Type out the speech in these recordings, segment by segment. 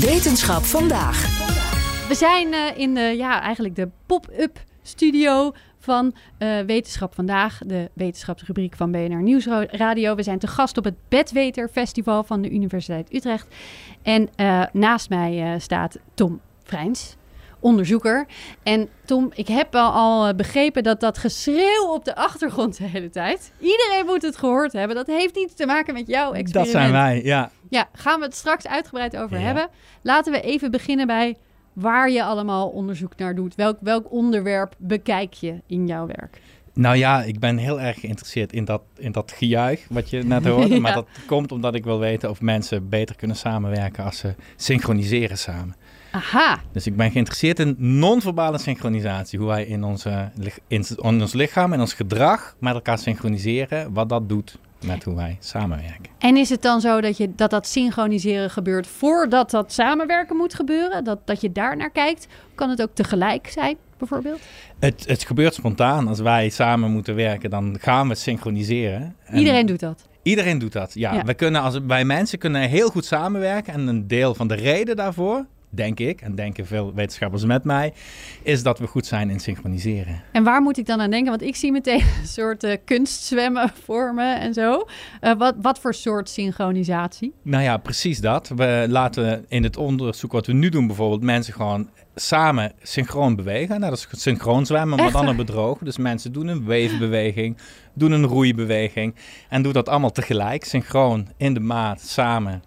Wetenschap vandaag. We zijn eh, in de, ja, eigenlijk de pop-up studio van eh, Wetenschap Vandaag, de wetenschapsrubriek van BNR Nieuwsradio. We zijn te gast op het Bedweter Festival van de Universiteit Utrecht. En eh, naast mij staat Tom Vrijns, onderzoeker. En Tom, ik heb al, al begrepen dat dat geschreeuw op de achtergrond de hele tijd... Iedereen moet het gehoord hebben. Dat heeft iets te maken met jouw experiment. Dat zijn wij, ja. Ja, gaan we het straks uitgebreid over Ja. hebben. Laten we even beginnen bij waar je allemaal onderzoek naar doet. Welk, welk onderwerp bekijk je in jouw werk? Nou ja, ik ben heel erg geïnteresseerd in dat, in dat gejuich wat je net hoorde. Ja. Maar dat komt omdat ik wil weten of mensen beter kunnen samenwerken als ze synchroniseren samen. Aha, Dus ik ben geïnteresseerd in non-verbale synchronisatie. Hoe wij in, onze, in ons lichaam en ons gedrag met elkaar synchroniseren. Wat dat doet met hoe wij samenwerken. en is het dan zo dat je, dat, dat synchroniseren gebeurt voordat dat samenwerken moet gebeuren? Dat, dat je daar naar kijkt? Kan het ook tegelijk zijn, bijvoorbeeld? Het, het gebeurt spontaan. Als wij samen moeten werken, dan gaan we synchroniseren. En Iedereen doet dat. Iedereen doet dat, ja. Ja. We kunnen als, wij mensen kunnen heel goed samenwerken. En een deel van de reden daarvoor, denk ik, en denken veel wetenschappers met mij, is dat we goed zijn in synchroniseren. En waar moet ik dan aan denken? Want ik zie meteen een soort eh, kunstzwemmen vormen en zo. Eh, wat, wat voor soort synchronisatie? Nou ja, precies dat. We laten in het onderzoek wat we nu doen bijvoorbeeld mensen gewoon samen synchroon bewegen. Nou, dat is synchroon zwemmen, maar dan een bedroog. Dus mensen doen een weefbeweging, doen een roeibeweging en doen dat allemaal tegelijk, synchroon in de maat, samen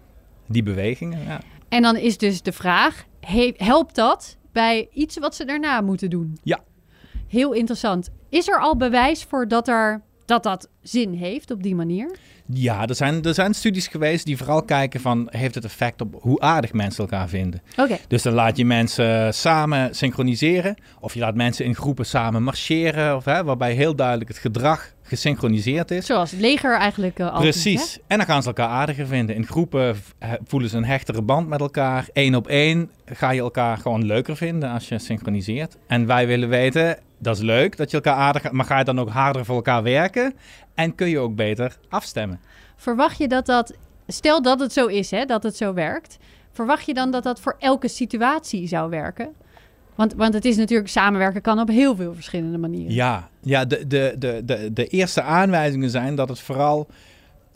die bewegingen. Ja. En dan is dus de vraag, he- helpt dat bij iets wat ze daarna moeten doen? Ja. Heel interessant. Is er al bewijs voor dat er, dat, dat zin heeft op die manier? Ja, er zijn, er zijn studies geweest die vooral kijken van... heeft het effect op hoe aardig mensen elkaar vinden? Oké. Dus dan laat je mensen samen synchroniseren... of je laat mensen in groepen samen marcheren... Of, hè, waarbij heel duidelijk het gedrag gesynchroniseerd is. Zoals het leger eigenlijk eh, altijd. Precies. En dan gaan ze elkaar aardiger vinden. In groepen he- voelen ze een hechtere band met elkaar. Eén op één ga je elkaar gewoon leuker vinden als je synchroniseert. En wij willen weten, dat is leuk dat je elkaar aardig... maar ga je dan ook harder voor elkaar werken? En kun je ook beter afstemmen? Verwacht je dat dat, stel dat het zo is, hè, dat het zo werkt. Verwacht je dan dat dat voor elke situatie zou werken? Want, want het is natuurlijk, samenwerken kan op heel veel verschillende manieren. Ja, ja de, de, de, de, de eerste aanwijzingen zijn dat het vooral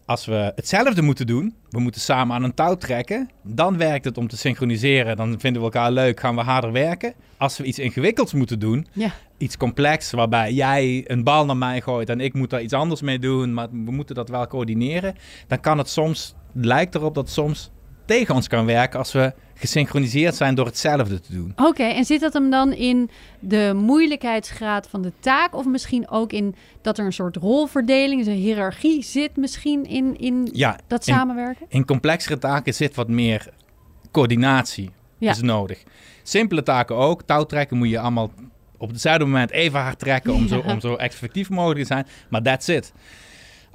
als we hetzelfde moeten doen, we moeten samen aan een touw trekken, dan werkt het om te synchroniseren. Dan vinden we elkaar leuk, gaan we harder werken. Als we iets ingewikkelds moeten doen, Ja. iets complex, waarbij jij een bal naar mij gooit en ik moet daar iets anders mee doen, maar we moeten dat wel coördineren, dan kan het soms, lijkt erop dat soms tegen ons kan werken als we gesynchroniseerd zijn door hetzelfde te doen. Oké, en zit dat hem dan in de moeilijkheidsgraad van de taak? Of misschien ook in dat er een soort rolverdeling, dus een hiërarchie zit misschien in, in Ja, dat samenwerken? In complexere taken zit wat meer coördinatie Ja. is nodig. Simpele taken ook. Touwtrekken moet je allemaal op hetzelfde moment even hard trekken om, zo, om zo effectief mogelijk te zijn. Maar that's it.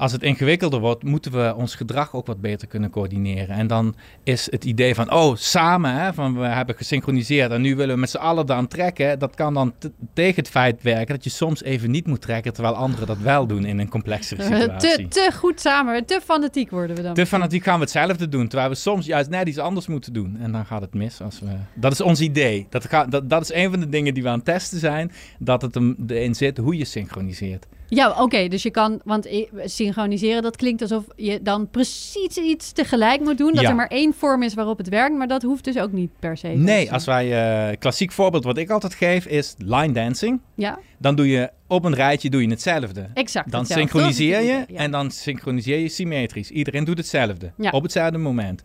Als het ingewikkelder wordt, moeten we ons gedrag ook wat beter kunnen coördineren. En dan is het idee van, oh, samen, hè, van we hebben gesynchroniseerd en nu willen we met z'n allen dan trekken. Dat kan dan te- tegen het feit werken dat je soms even niet moet trekken, terwijl anderen dat wel doen in een complexere situatie. Te, te goed samen, te fanatiek worden we dan. Te fanatiek gaan we hetzelfde doen, terwijl we soms juist net iets anders moeten doen. En dan gaat het mis. Als we... Dat is ons idee. Dat, gaat, dat, dat is een van de dingen die we aan het testen zijn. Dat het erin zit hoe je synchroniseert. Ja, oké, dus je kan, want synchroniseren, dat klinkt alsof je dan precies iets tegelijk moet doen. Dat Ja. er maar één vorm is waarop het werkt, maar dat hoeft dus ook niet per se. Nee, als wij... eh klassiek voorbeeld wat ik altijd geef is line dancing. Ja, Dan doe je op een rijtje doe je hetzelfde. exact. Dan hetzelfde. synchroniseer je ja. en dan synchroniseer je symmetrisch. Iedereen doet hetzelfde. Ja. Op hetzelfde moment.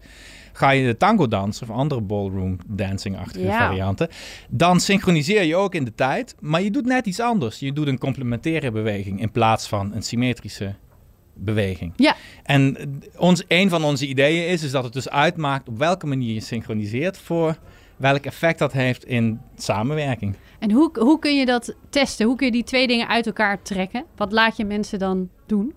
Ga je de tango dansen of andere ballroom dancing-achtige Ja. varianten, dan synchroniseer je ook in de tijd, maar je doet net iets anders. Je doet een complementaire beweging in plaats van een symmetrische beweging. Ja. En ons, een van onze ideeën is, is dat het dus uitmaakt op welke manier je synchroniseert voor welk effect dat heeft in samenwerking. En hoe, hoe kun je dat testen? Hoe kun je die twee dingen uit elkaar trekken? Wat laat je mensen dan doen?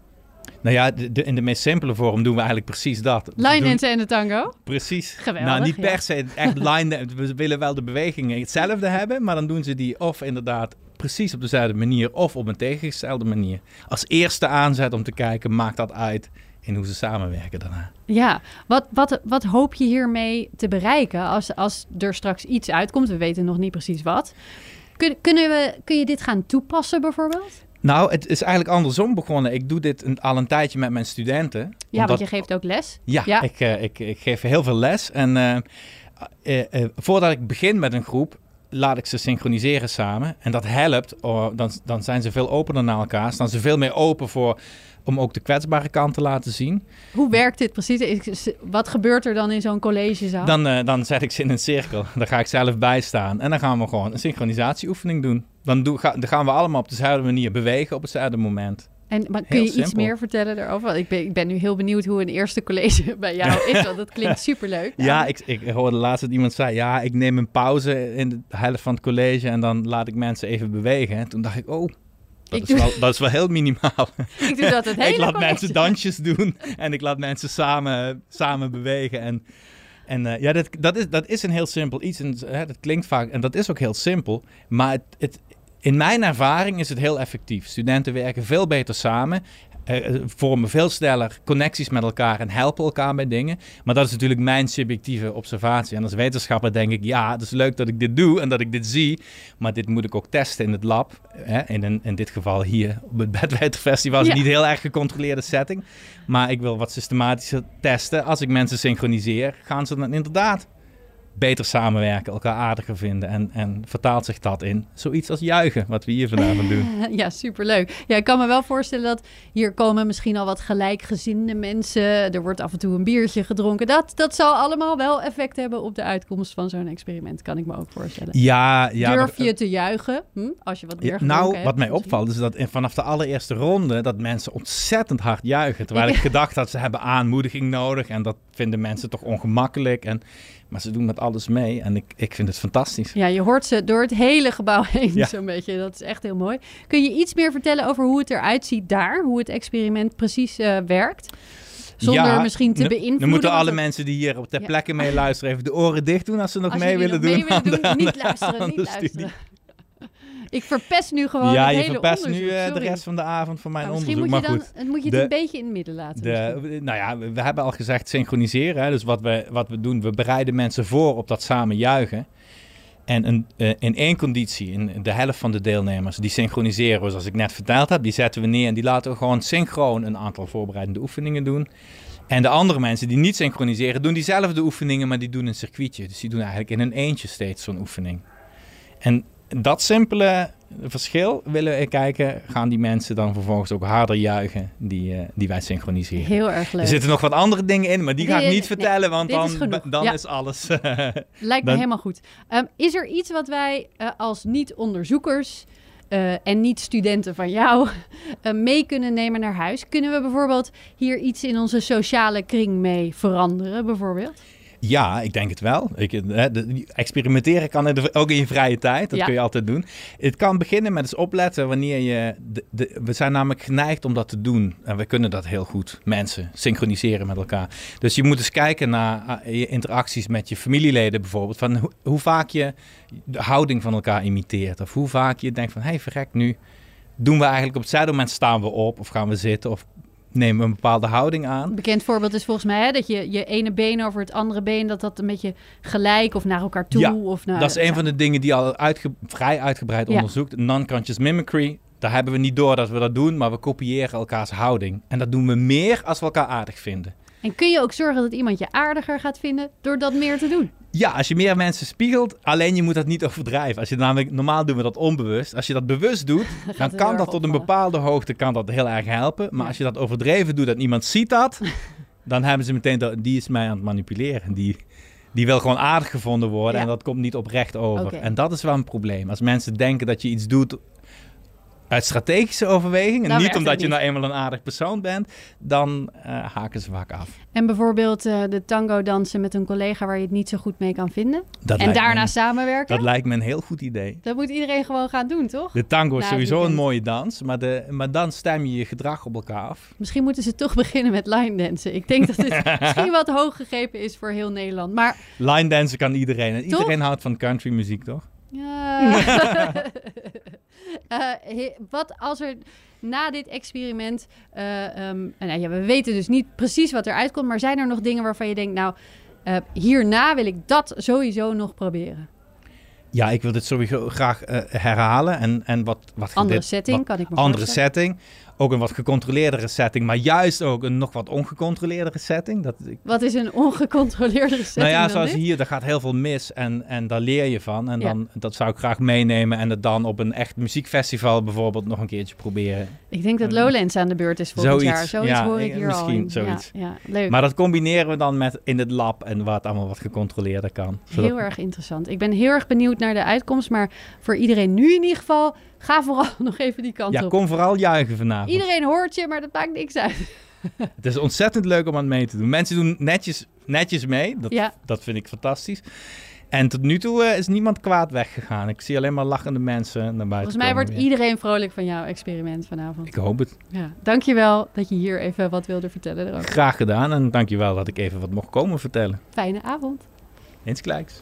Nou ja, de, de, in de meest simpele vorm doen we eigenlijk precies dat. Line Doen- en de tango? Precies. Geweldig, Nou, niet ja. per se echt line We willen wel de bewegingen hetzelfde hebben, maar dan doen ze die of inderdaad precies op dezelfde manier of op een tegengestelde manier. Als eerste aanzet om te kijken, maakt dat uit in hoe ze samenwerken daarna. Ja, wat, wat, wat hoop je hiermee te bereiken als, als er straks iets uitkomt? We weten nog niet precies wat. Kun, kunnen we, kun je dit gaan toepassen bijvoorbeeld? Nou, het is eigenlijk andersom begonnen. Ik doe dit een- al een tijdje met mijn studenten. Ja, omdat- want je geeft ook les. Ja, Ja. Ik, eh, ik, ik geef heel veel les. En eh, eh, voordat ik begin met een groep, laat ik ze synchroniseren samen. En dat helpt. oh, dan, dan zijn ze veel opener naar elkaar. Staan ze veel meer open voor, om ook de kwetsbare kant te laten zien. Hoe werkt dit precies? Wat gebeurt er dan in zo'n collegezaal? Dan, dan zet ik ze in een cirkel. Daar ga ik zelf bij staan. En dan gaan we gewoon een synchronisatieoefening doen. Dan, ga- dan gaan we allemaal op dezelfde manier bewegen op hetzelfde moment. En maar kun Heel je iets meer vertellen daarover? Want ik ben, ik ben nu heel benieuwd hoe een eerste college bij jou is. Want dat klinkt superleuk. Ja, ik, ik hoorde laatst dat iemand zei... ja, ik neem een pauze in de helft van het college... en dan laat ik mensen even bewegen. En toen dacht ik, oh, dat, Ik is, doe- wel, dat is wel heel minimaal. ik doe dat het hele ik laat college. mensen dansjes doen... en ik laat mensen samen, samen bewegen. En, en eh, ja, dat, dat, is, dat is een heel simpel iets. En, hè, dat klinkt vaak... en dat is ook heel simpel. Maar het, het, in mijn ervaring is het heel effectief. Studenten werken veel beter samen... eh, vormen veel sneller connecties met elkaar en helpen elkaar bij dingen. Maar dat is natuurlijk mijn subjectieve observatie. En als wetenschapper denk ik, ja, het is leuk dat ik dit doe en dat ik dit zie. Maar dit moet ik ook testen in het lab. Hè? In, een, in dit geval hier op het Bedweterfestival. is Ja. niet heel erg gecontroleerde setting. Maar ik wil wat systematischer testen. Als ik mensen synchroniseer, gaan ze dan inderdaad beter samenwerken, elkaar aardiger vinden. En, en vertaalt zich dat in zoiets als juichen, wat we hier vanavond doen. Ja, superleuk. Ja, ik kan me wel voorstellen dat hier komen misschien al wat gelijkgezinde mensen. Er wordt af en toe een biertje gedronken. Dat, dat zal allemaal wel effect hebben op de uitkomst van zo'n experiment, kan ik me ook voorstellen. Ja, ja. Durf maar- je te juichen hm? als je wat meer Ja, nou, hebt, wat mij opvalt is dat in- vanaf de allereerste ronde dat mensen ontzettend hard juichen. Terwijl Ik- ik gedacht had, ze hebben aanmoediging nodig en dat vinden mensen toch ongemakkelijk. En, maar ze doen met alles mee en ik, ik vind het fantastisch. Ja, je hoort ze door het hele gebouw heen Ja. zo'n beetje. Dat is echt heel mooi. Kun je iets meer vertellen over hoe het eruit ziet daar? Hoe het experiment precies eh, werkt? Zonder Ja, misschien te beïnvloeden. Nu moeten alle mensen die hier ter Ja. plekke mee luisteren even de oren dicht doen als ze nog Als mee willen nog doen. mee willen aan de- doen, aan niet luisteren, aan niet luisteren. Ik verpest nu gewoon Ja, het je hele verpest nu onderzoek. eh, de rest van de avond van mijn Maar misschien onderzoek. moet je, dan, moet je het De- een beetje in het midden laten. misschien. De, nou ja, we, we hebben al gezegd synchroniseren. Hè? Dus wat we, wat we doen, we bereiden mensen voor op dat samen juichen. En een, eh, in één conditie, in de helft van de deelnemers, die synchroniseren we zoals ik net verteld heb. Die zetten we neer en die laten we gewoon synchroon een aantal voorbereidende oefeningen doen. En de andere mensen die niet synchroniseren, doen diezelfde oefeningen, maar die doen een circuitje. Dus die doen eigenlijk in een eentje steeds zo'n oefening. En dat simpele verschil willen we kijken, gaan die mensen dan vervolgens ook harder juichen die, eh, die wij synchroniseren. Heel erg leuk. Er zitten nog wat andere dingen in, maar die ga ik niet nee, vertellen, want dit is dan, dan Ja. is alles. Lijkt me Dan- helemaal goed. Ehm, is er iets wat wij eh, als niet-onderzoekers eh, en niet-studenten van jou eh, mee kunnen nemen naar huis? Kunnen we bijvoorbeeld hier iets in onze sociale kring mee veranderen, bijvoorbeeld? Ja, ik denk het wel. Ik, de- experimenteren kan de- ook in je vrije tijd. Dat Ja. kun je altijd doen. Het kan beginnen met eens opletten wanneer je. De, we zijn namelijk geneigd om dat te doen. En we kunnen dat heel goed. Mensen synchroniseren met elkaar. Dus je moet eens kijken naar ah, je interacties met je familieleden bijvoorbeeld. Van hoe, hoe vaak je de houding van elkaar imiteert. Of hoe vaak je denkt van hé, hey, verrek nu. Doen we eigenlijk op hetzelfde moment staan we op of gaan we zitten of nemen we een bepaalde houding aan. Een bekend voorbeeld is volgens mij hè, dat je je ene been over het andere been, dat dat een beetje gelijk of naar elkaar toe. Ja, of naar, Dat is een van de dingen die al uitge- vrij uitgebreid Ja. onderzoekt. Non-conscious mimicry. Daar hebben we niet door dat we dat doen, maar we kopiëren elkaars houding. En dat doen we meer als we elkaar aardig vinden. En kun je ook zorgen dat iemand je aardiger gaat vinden door dat meer te doen? Ja, als je meer mensen spiegelt, alleen je moet dat niet overdrijven. Als je namelijk, normaal doen we dat onbewust. Als je dat bewust doet, dan kan dat tot een bepaalde hoogte kan dat heel erg helpen. Maar Ja. als je dat overdreven doet, dat niemand ziet dat, dan hebben ze meteen, dat, die is mij aan het manipuleren. Die, die wil gewoon aardig gevonden worden Ja. en dat komt niet oprecht over. En dat is wel een probleem. Als mensen denken dat je iets doet uit strategische overwegingen, Dan niet omdat je niet. nou eenmaal een aardig persoon bent, dan eh, haken ze vaak af. En bijvoorbeeld eh, de tango dansen met een collega waar je het niet zo goed mee kan vinden. Dat en daarna me, samenwerken. Dat lijkt me een heel goed idee. Dat moet iedereen gewoon gaan doen, toch? De tango is het sowieso een mooie dans, maar, de, maar dan stem je je gedrag op elkaar af. Misschien moeten ze toch beginnen met line dansen. Ik denk dat het misschien wat hoog gegrepen is voor heel Nederland. Maar Line dansen kan iedereen. En iedereen houdt van country muziek, toch? Ja. Eh, wat als er na dit experiment. nou ja, we weten dus niet precies wat eruit komt. Maar zijn er nog dingen waarvan je denkt. Nou, eh, hierna wil ik dat sowieso nog proberen? Ja, ik wil dit sowieso graag eh, herhalen. En, en wat, wat Andere dit- setting, wat- kan ik me Andere voorstellen. setting. Ook een wat gecontroleerdere setting. Maar juist ook een nog wat ongecontroleerdere setting. Dat, ik, Wat is een ongecontroleerde setting? nou ja, zoals dit? hier, daar gaat heel veel mis. En, en daar leer je van. En Ja. dan, dat zou ik graag meenemen. En het dan op een echt muziekfestival bijvoorbeeld nog een keertje proberen. Ik denk dat Lowlands aan de beurt is volgend Zoiets, jaar. Zoiets ja, hoor ik hier al misschien in. zoiets. Ja, ja, leuk. Maar dat combineren we dan met in het lab. En wat allemaal wat gecontroleerder kan. Zodat- Heel erg interessant. Ik ben heel erg benieuwd naar de uitkomst. Maar voor iedereen nu in ieder geval, ga vooral nog even die kant Ja, op. kom vooral juichen vanavond. Iedereen hoort je, maar dat maakt niks uit. Het is ontzettend leuk om aan mee te doen. Mensen doen netjes, netjes mee. Dat, Ja. dat vind ik fantastisch. En tot nu toe eh, is niemand kwaad weggegaan. Ik zie alleen maar lachende mensen naar buiten Volgens mij wordt weer. iedereen vrolijk van jouw experiment vanavond. Ik hoop het. Ja. Dankjewel dat je hier even wat wilde vertellen erover. Graag gedaan. En dankjewel dat ik even wat mocht komen vertellen. Fijne avond. Insgelijks.